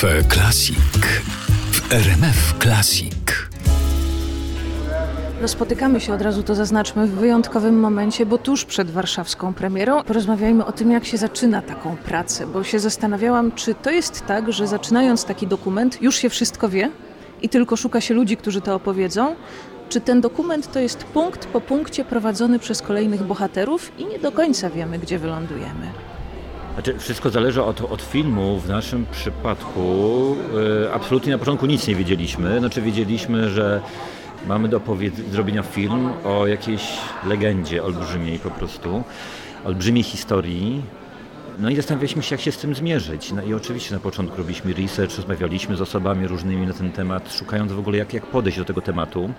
Cafe Classic w RMF Classic. No spotykamy się od razu, to zaznaczmy, w wyjątkowym momencie, bo tuż przed warszawską premierą porozmawiajmy o tym, jak się zaczyna taką pracę, bo się zastanawiałam, czy to jest tak, że zaczynając taki dokument już się wszystko wie i tylko szuka się ludzi, którzy to opowiedzą, czy ten dokument to jest punkt po punkcie prowadzony przez kolejnych bohaterów i nie do końca wiemy, gdzie wylądujemy. Znaczy, wszystko zależy od, od filmu. W naszym przypadku y, absolutnie na początku nic nie wiedzieliśmy. Znaczy wiedzieliśmy, że mamy do zrobienia film o jakiejś legendzie olbrzymiej po prostu, olbrzymiej historii. No i zastanawialiśmy się, jak się z tym zmierzyć. No i oczywiście na początku robiliśmy research, rozmawialiśmy z osobami różnymi na ten temat, szukając w ogóle jak, jak podejść do tego tematu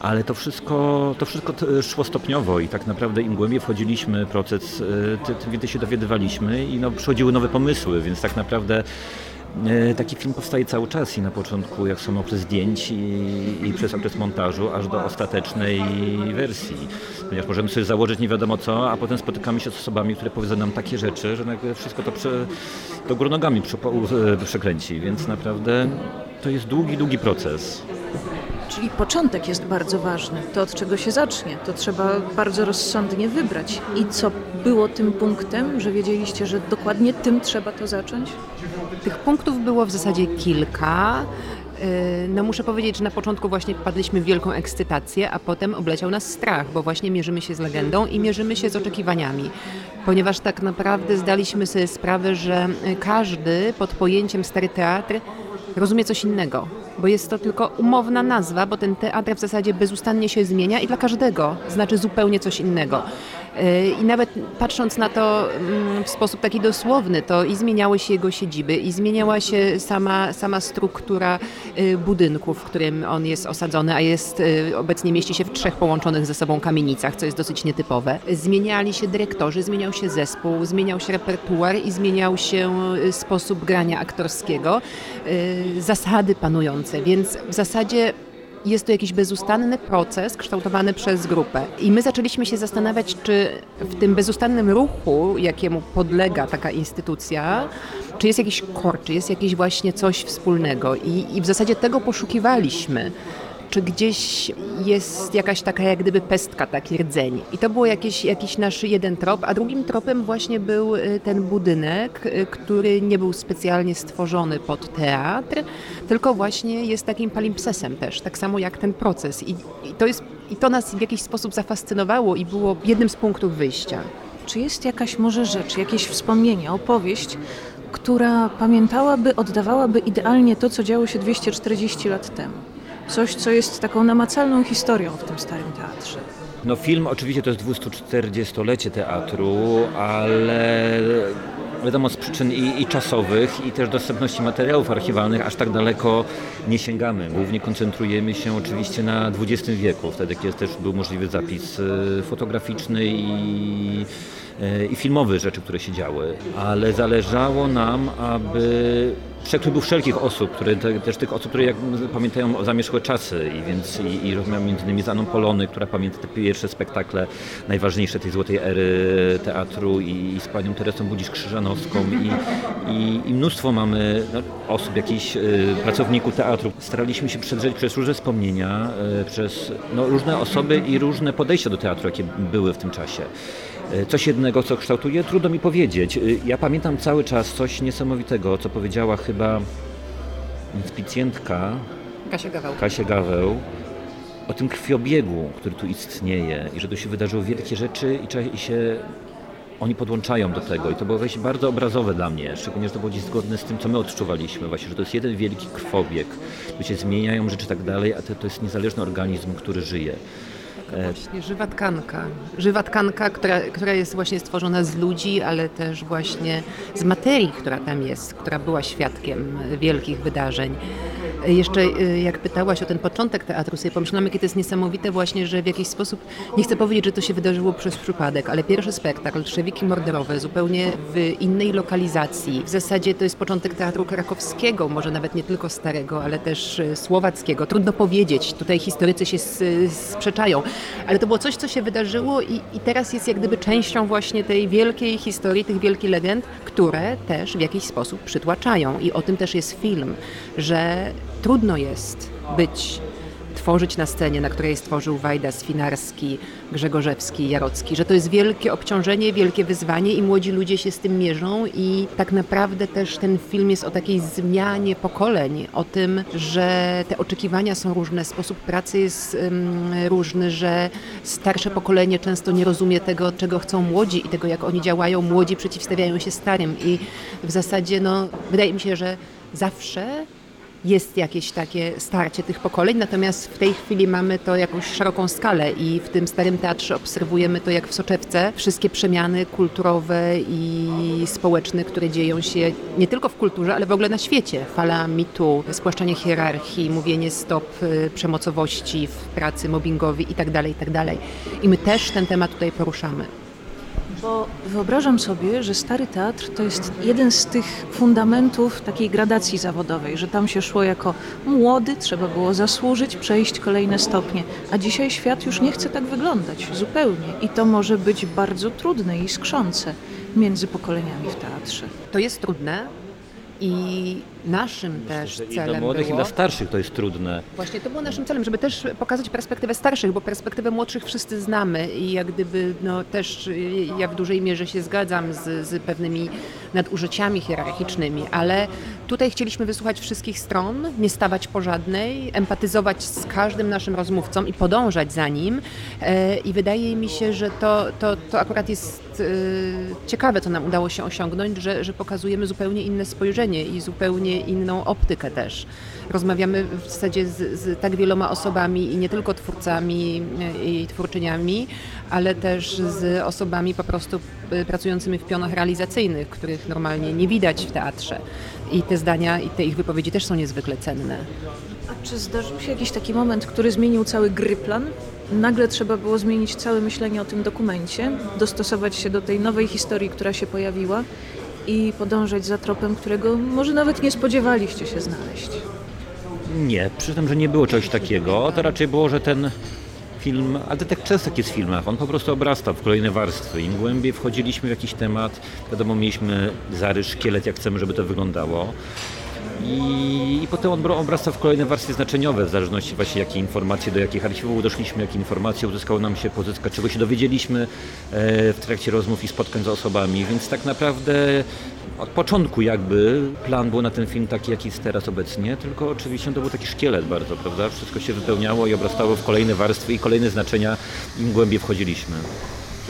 ale to wszystko, to wszystko szło stopniowo i tak naprawdę im głębiej wchodziliśmy w proces, e, tym więcej się dowiadywaliśmy i no, przychodziły nowe pomysły, więc tak naprawdę e, Taki film powstaje cały czas i na początku jak są okres zdjęć i, i, przez okres montażu aż do ostatecznej wersji. Ponieważ możemy sobie założyć nie wiadomo co, a potem spotykamy się z osobami, które powiedzą nam takie rzeczy, że nagle wszystko to prze, do góry nogami e, przekręci. Więc naprawdę to jest długi, długi proces. Czyli początek jest bardzo ważny. To od czego się zacznie, to trzeba bardzo rozsądnie wybrać. I co było tym punktem, że wiedzieliście, że dokładnie tym trzeba to zacząć? Tych punktów było w zasadzie kilka. Y, no muszę powiedzieć, że na początku właśnie wpadliśmy w wielką ekscytację, a potem obleciał nas strach, bo właśnie mierzymy się z legendą i mierzymy się z oczekiwaniami. Ponieważ tak naprawdę zdaliśmy sobie sprawę, że każdy pod pojęciem stary teatr rozumie coś innego, bo jest to tylko umowna nazwa, bo ten teatr w zasadzie bezustannie się zmienia i dla każdego znaczy zupełnie coś innego. E, I nawet patrząc na to mm, w sposób taki dosłowny, to i zmieniały się jego siedziby, i zmieniała się sama, sama struktura y, budynku, w którym on jest osadzony, a jest y, obecnie mieści się w trzech połączonych ze sobą kamienicach, co jest dosyć nietypowe. Zmieniali się dyrektorzy, zmieniał się zespół, zmieniał się repertuar i zmieniał się sposób grania aktorskiego, zasady panujące, więc w zasadzie jest to jakiś bezustanny proces kształtowany przez grupę. I my zaczęliśmy się zastanawiać, czy w tym bezustannym ruchu, jakiemu podlega taka instytucja, czy jest jakiś kor, czy jest jakieś właśnie coś wspólnego. I, i w zasadzie tego poszukiwaliśmy czy gdzieś jest jakaś taka jak gdyby pestka, taki rdzeń. I to był jakiś, jakiś nasz jeden trop, a drugim tropem właśnie był y, ten budynek, y, który nie był specjalnie stworzony pod teatr, tylko właśnie jest takim palimpsesem też, tak samo jak ten proces. I, i to, jest, I to nas w jakiś sposób zafascynowało i było jednym z punktów wyjścia. Czy jest jakaś może rzecz, jakieś wspomnienie, opowieść, która pamiętałaby, oddawałaby idealnie to, co działo się 240 lat temu? Coś, co jest taką namacalną historią w tym Starym Teatrze. No film oczywiście to jest 240-lecie teatru, ale wiadomo z przyczyn i, i, czasowych i też dostępności materiałów archiwalnych aż tak daleko nie sięgamy. Głównie koncentrujemy się oczywiście na XX wieku, wtedy kiedy też był możliwy zapis y, fotograficzny i, i filmowy rzeczy, które się działy. Ale zależało nam, aby przekrój wszelkich osób, które, te, też tych osób, które jak pamiętają zamierzchłe czasy i więc i, i rozmawiam między innymi z Aną Polony, która pamięta te pierwsze spektakle najważniejsze tej złotej ery teatru i, i z panią Teresą Budzisz-Krzyżanowską i, i, i, mnóstwo mamy no, osób, jakichś y, pracowników teatru. Staraliśmy się przedrzeć przez różne wspomnienia, y, przez no, różne osoby i różne podejścia do teatru, jakie były w tym czasie. E, coś jednego, co kształtuje, trudno mi powiedzieć. E, ja pamiętam cały czas coś niesamowitego, co powiedziała chyba inspicjentka Kasia Gaweł. Kasia Gaweł o tym krwiobiegu, który tu istnieje i że tu się wydarzyły wielkie rzeczy i, się oni podłączają do tego i to było wejście bardzo obrazowe dla mnie, szczególnie, że to było zgodne z tym, co my odczuwaliśmy właśnie, że to jest jeden wielki krwobieg, tu się zmieniają rzeczy tak dalej, a to, to jest niezależny organizm, który żyje. Właśnie żywa tkanka. Żywa tkanka, która, która jest właśnie stworzona z ludzi, ale też właśnie z materii, która tam jest, która była świadkiem wielkich wydarzeń. Jeszcze e, jak pytałaś o ten początek teatru, sobie pomyślałam, jakie to jest niesamowite właśnie, że w jakiś sposób, nie chcę powiedzieć, że to się wydarzyło przez przypadek, ale pierwszy spektakl, Trzewiki Morderowe, zupełnie w innej lokalizacji. W zasadzie to jest początek teatru krakowskiego, może nawet nie tylko starego, ale też słowackiego. Trudno powiedzieć, tutaj historycy się sprzeczają, Ale to było coś, co się wydarzyło i, i teraz jest jak gdyby częścią właśnie tej wielkiej historii, tych wielkich legend, które też w jakiś sposób przytłaczają. I o tym też jest film, że trudno jest być tworzyć na scenie, na której stworzył Wajda Swinarski, Grzegorzewski, Jarocki, że to jest wielkie obciążenie, wielkie wyzwanie i młodzi ludzie się z tym mierzą i tak naprawdę też ten film jest o takiej zmianie pokoleń, o tym, że te oczekiwania są różne, sposób pracy jest um, różny, że starsze pokolenie często nie rozumie tego, czego chcą młodzi i tego, jak oni działają. Młodzi przeciwstawiają się starym i w zasadzie no, wydaje mi się, że zawsze jest jakieś takie starcie tych pokoleń, natomiast w tej chwili mamy to jakąś szeroką skalę i w tym Starym Teatrze obserwujemy to jak w soczewce. Wszystkie przemiany kulturowe i społeczne, które dzieją się nie tylko w kulturze, ale w ogóle na świecie. Fala mitu, spłaszczanie hierarchii, mówienie stop y, przemocowości w pracy, mobbingowi itd., tak itd. Tak I my też ten temat tutaj poruszamy. Bo wyobrażam sobie, że Stary Teatr to jest jeden z tych fundamentów takiej gradacji zawodowej, że tam się szło jako młody, trzeba było zasłużyć, przejść kolejne stopnie, a dzisiaj świat już nie chce tak wyglądać zupełnie i to może być bardzo trudne i skrzące między pokoleniami w teatrze. To jest trudne, i naszym też celem I dla młodych było, i dla starszych to jest trudne. Właśnie to było naszym celem, żeby też pokazać perspektywę starszych, bo perspektywę młodszych wszyscy znamy i jak gdyby no też ja w dużej mierze się zgadzam z, z pewnymi nadużyciami hierarchicznymi, ale tutaj chcieliśmy wysłuchać wszystkich stron, nie stawać po żadnej, empatyzować z każdym naszym rozmówcą i podążać za nim e, i wydaje mi się, że to, to, to akurat jest e, ciekawe, co nam udało się osiągnąć, że, że pokazujemy zupełnie inne spojrzenie i zupełnie inną optykę też. Rozmawiamy w zasadzie z, z tak wieloma osobami i nie tylko twórcami e, i twórczyniami, ale też z osobami po prostu pracującymi w pionach realizacyjnych, których normalnie nie widać w teatrze. I te zdania i te ich wypowiedzi też są niezwykle cenne. A czy zdarzył się jakiś taki moment, który zmienił cały gryplan? Nagle trzeba było zmienić całe myślenie o tym dokumencie, dostosować się do tej nowej historii, która się pojawiła i podążać za tropem, którego może nawet nie spodziewaliście się znaleźć. Nie, przy tym, że nie było czegoś takiego. To raczej było, że ten film, ale to tak często jest w filmach, on po prostu obrasta w kolejne warstwy. Im głębiej wchodziliśmy w jakiś temat, wiadomo, mieliśmy zarys, szkielet, jak chcemy, żeby to wyglądało. I, I, potem obrasta w kolejne warstwy znaczeniowe, w zależności właśnie jakie informacje, do jakich archiwów doszliśmy, jakie informacje uzyskało nam się pozyskać, czego się dowiedzieliśmy e, w trakcie rozmów i spotkań z osobami, więc tak naprawdę od początku jakby plan był na ten film taki, jaki jest teraz obecnie, tylko oczywiście to był taki szkielet bardzo, prawda? Wszystko się wypełniało i obrastało w kolejne warstwy i kolejne znaczenia, im głębiej wchodziliśmy.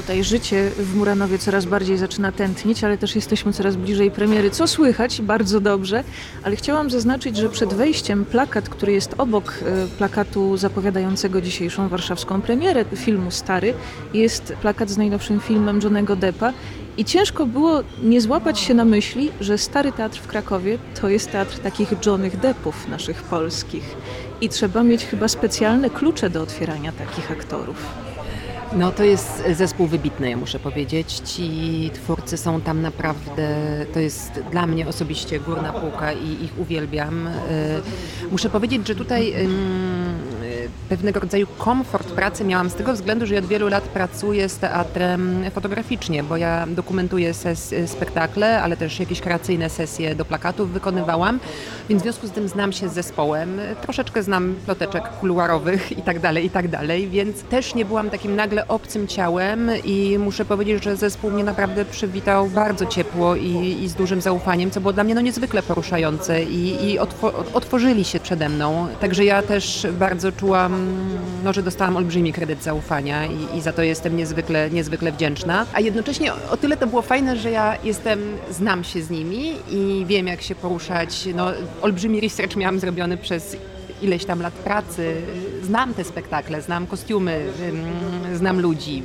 Tutaj życie w Muranowie coraz bardziej zaczyna tętnić, ale też jesteśmy coraz bliżej premiery, co słychać bardzo dobrze. Ale chciałam zaznaczyć, że przed wejściem plakat, który jest obok e, plakatu zapowiadającego dzisiejszą warszawską premierę filmu Stary, jest plakat z najnowszym filmem Johnego Deppa. I ciężko było nie złapać się na myśli, że Stary Teatr w Krakowie to jest teatr takich Johnych Deppów naszych polskich. I trzeba mieć chyba specjalne klucze do otwierania takich aktorów. No to jest zespół wybitny, ja muszę powiedzieć. Ci twórcy są tam naprawdę, to jest dla mnie osobiście górna półka i ich uwielbiam. E, muszę powiedzieć, że tutaj pewnego rodzaju komfort pracy miałam z tego względu, że ja od wielu lat pracuję z teatrem fotograficznie, bo ja dokumentuję spektakle, ale też jakieś kreacyjne sesje do plakatów wykonywałam, więc w związku z tym znam się z zespołem, troszeczkę znam ploteczek kuluarowych i tak dalej, i tak dalej, więc też nie byłam takim nagle obcym ciałem i muszę powiedzieć, że zespół mnie naprawdę przywitał bardzo ciepło i, i z dużym zaufaniem, co było dla mnie no niezwykle poruszające i, i otwo- otworzyli się przede mną, także ja też bardzo czułam no, że dostałam olbrzymi kredyt zaufania i, i, za to jestem niezwykle, niezwykle wdzięczna. A jednocześnie o tyle to było fajne, że ja jestem, znam się z nimi i wiem jak się poruszać. No, olbrzymi research miałam zrobiony przez ileś tam lat pracy. Znam te spektakle, znam kostiumy, znam ludzi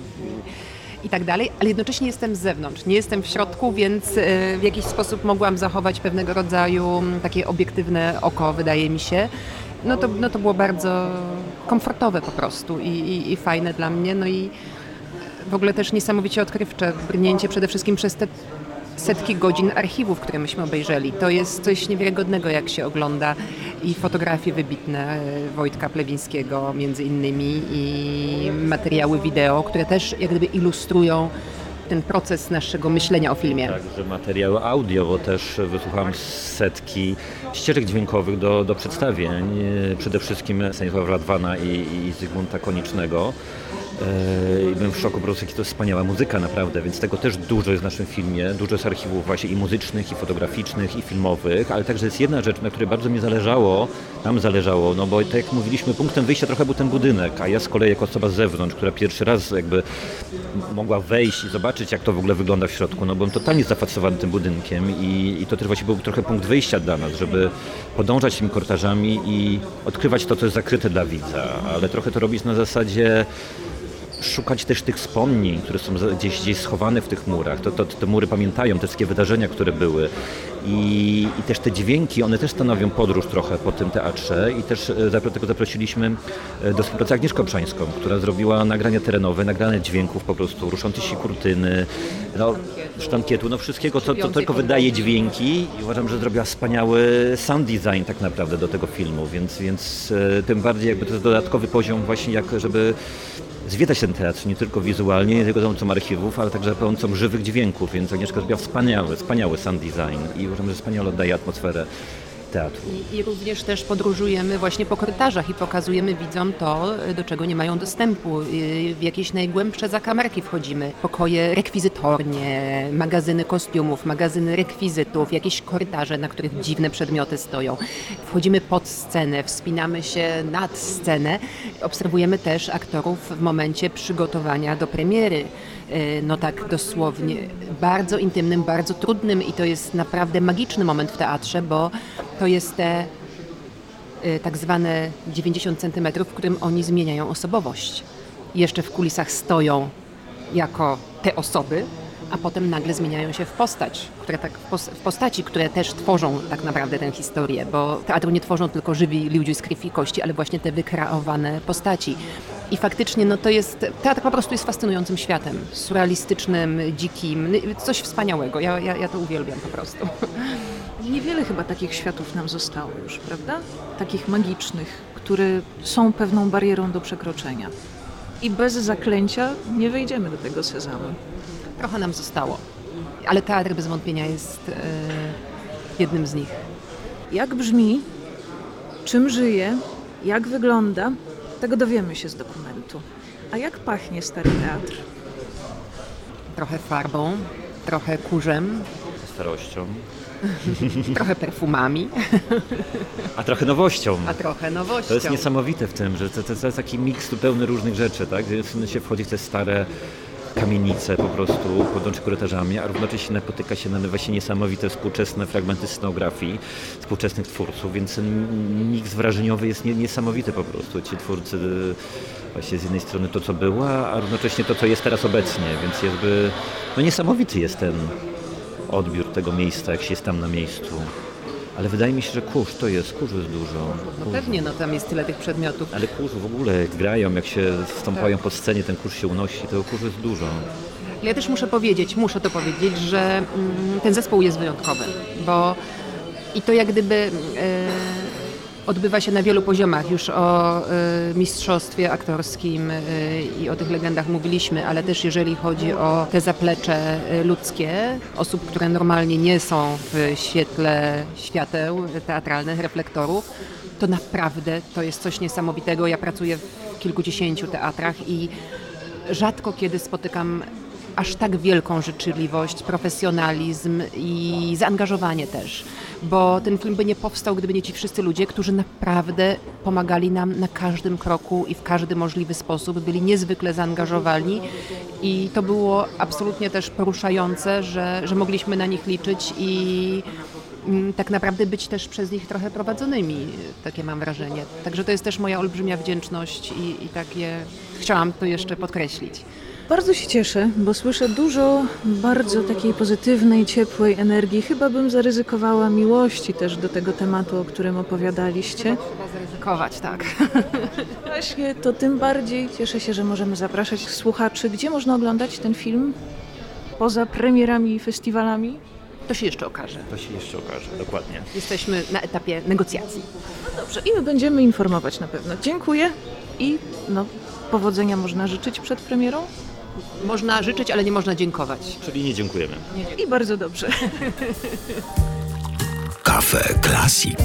i tak dalej, ale jednocześnie jestem z zewnątrz, nie jestem w środku, więc e, w jakiś sposób mogłam zachować pewnego rodzaju takie obiektywne oko, wydaje mi się no to, no to było bardzo komfortowe po prostu i, i, i fajne dla mnie. No i w ogóle też niesamowicie odkrywcze. Brnięcie przede wszystkim przez te setki godzin archiwów, które myśmy obejrzeli. To jest coś niewiarygodnego, jak się ogląda i fotografie wybitne e, Wojtka Plewińskiego między innymi i materiały wideo, które też jak gdyby ilustrują ten proces naszego myślenia o filmie. Także materiały audio, bo też wysłuchałem setki ścieżek dźwiękowych do, do przedstawień, przede wszystkim Stanisława Radwana i, i Zygmunta Koniecznego. E, I byłem w szoku po prostu, jaka to wspaniała muzyka naprawdę, więc tego też dużo jest w naszym filmie. Dużo jest archiwów właśnie i muzycznych, i fotograficznych, i filmowych, ale także jest jedna rzecz, na której bardzo mi zależało, nam zależało, no bo tak jak mówiliśmy, punktem wyjścia trochę był ten budynek, a ja z kolei jako osoba z zewnątrz, która pierwszy raz jakby mogła wejść i zobaczyć, jak to w ogóle wygląda w środku, no byłem totalnie zafascynowany tym budynkiem i, i to też właśnie był trochę punkt wyjścia dla nas, żeby podążać tymi korytarzami i odkrywać to, co jest zakryte dla widza, ale trochę to robić na zasadzie szukać też tych wspomnień, które są gdzieś, gdzieś schowane w tych murach. To, to, te mury pamiętają te wszystkie wydarzenia, które były. I, I, też te dźwięki, one też stanowią podróż trochę po tym teatrze i też dlatego zaprosiliśmy e, do współpracy Agnieszkę Obszańską, która zrobiła nagrania terenowe, nagrane dźwięków po prostu, ruszące się kurtyny, no, sztankietu, no wszystkiego, co, co tylko wydaje dźwięki i uważam, że zrobiła wspaniały sound design tak naprawdę do tego filmu, więc, więc e, tym bardziej jakby to jest dodatkowy poziom właśnie jak, żeby zwiedzać ten teatr nie tylko wizualnie, nie tylko za pomocą archiwów, ale także za pomocą żywych dźwięków, więc Agnieszka zrobiła wspaniały, wspaniały sound design i uważam, że wspaniale oddaje atmosferę teatru. I, I, również też podróżujemy właśnie po korytarzach i pokazujemy widzom to, do czego nie mają dostępu. W jakieś najgłębsze zakamarki wchodzimy. Pokoje rekwizytornie, magazyny kostiumów, magazyny rekwizytów, jakieś korytarze, na których dziwne przedmioty stoją. Wchodzimy pod scenę, wspinamy się nad scenę. Obserwujemy też aktorów w momencie przygotowania do premiery no tak dosłownie, bardzo intymnym, bardzo trudnym i to jest naprawdę magiczny moment w teatrze, bo to jest te y, tak zwane 90 cm, w którym oni zmieniają osobowość. Jeszcze w kulisach stoją jako te osoby, a potem nagle zmieniają się w postać, które tak, w postaci, które też tworzą tak naprawdę tę historię, bo teatru nie tworzą tylko żywi ludzie z krwi i kości, ale właśnie te wykreowane postaci. I faktycznie no to jest, teatr po prostu jest fascynującym światem, surrealistycznym, dzikim, coś wspaniałego. Ja, ja, ja to uwielbiam po prostu. Niewiele chyba takich światów nam zostało już, prawda? Takich magicznych, które są pewną barierą do przekroczenia. I bez zaklęcia nie wejdziemy do tego sezamu. Trochę nam zostało, ale teatr bez wątpienia jest e, jednym z nich. Jak brzmi, czym żyje, jak wygląda, tego dowiemy się z dokumentu. A jak pachnie Stary Teatr? Trochę farbą, trochę kurzem. Starością. Trochę perfumami. A trochę nowością. A trochę nowością. To jest niesamowite w tym, że to, to, to jest taki miks zupełnie różnych rzeczy, tak? Gdzie się wchodzi w te stare kamienice po prostu podąży korytarzami, a równocześnie napotyka się na właśnie niesamowite współczesne fragmenty scenografii współczesnych twórców, więc miks wrażeniowy jest niesamowity po prostu. Ci twórcy właśnie z jednej strony to, co było, a równocześnie to, co jest teraz obecnie, więc jakby no niesamowity jest ten odbiór tego miejsca, jak się jest tam na miejscu. Ale wydaje mi się, że kurz to jest, kurz jest dużo. No pewnie, no tam jest tyle tych przedmiotów. Ale kurz w ogóle jak grają, jak się wstąpają tak. po scenie, ten kurz się unosi, to kurz jest dużo. Ja też muszę powiedzieć, muszę to powiedzieć, że mm, ten zespół jest wyjątkowy, bo i to jak gdyby... Yy odbywa się na wielu poziomach. Już o y, mistrzostwie aktorskim y, i o tych legendach mówiliśmy, ale też jeżeli chodzi o te zaplecze y, ludzkie, osób, które normalnie nie są w świetle świateł teatralnych, reflektorów, to naprawdę to jest coś niesamowitego. Ja pracuję w kilkudziesięciu teatrach i rzadko kiedy spotykam aż tak wielką życzliwość, profesjonalizm i zaangażowanie też. Bo ten film by nie powstał, gdyby nie ci wszyscy ludzie, którzy naprawdę pomagali nam na każdym kroku i w każdy możliwy sposób, byli niezwykle zaangażowani i to było absolutnie też poruszające, że, że mogliśmy na nich liczyć i mm, tak naprawdę być też przez nich trochę prowadzonymi, takie mam wrażenie. Także to jest też moja olbrzymia wdzięczność i, i takie chciałam to jeszcze podkreślić. Bardzo się cieszę, bo słyszę dużo bardzo takiej pozytywnej, ciepłej energii. Chyba bym zaryzykowała miłości też do tego tematu, o którym opowiadaliście. Trzeba zaryzykować, tak. Właśnie, to tym bardziej cieszę się, że możemy zapraszać słuchaczy. Gdzie można oglądać ten film? poza premierami i festiwalami? To się jeszcze okaże. To się jeszcze okaże, dokładnie. Jesteśmy na etapie negocjacji. Dobrze, i my będziemy informować na pewno. Dziękuję i no, powodzenia można życzyć przed premierą. Można życzyć, ale nie można dziękować. Czyli nie dziękujemy. I bardzo dobrze. Kafe Classic.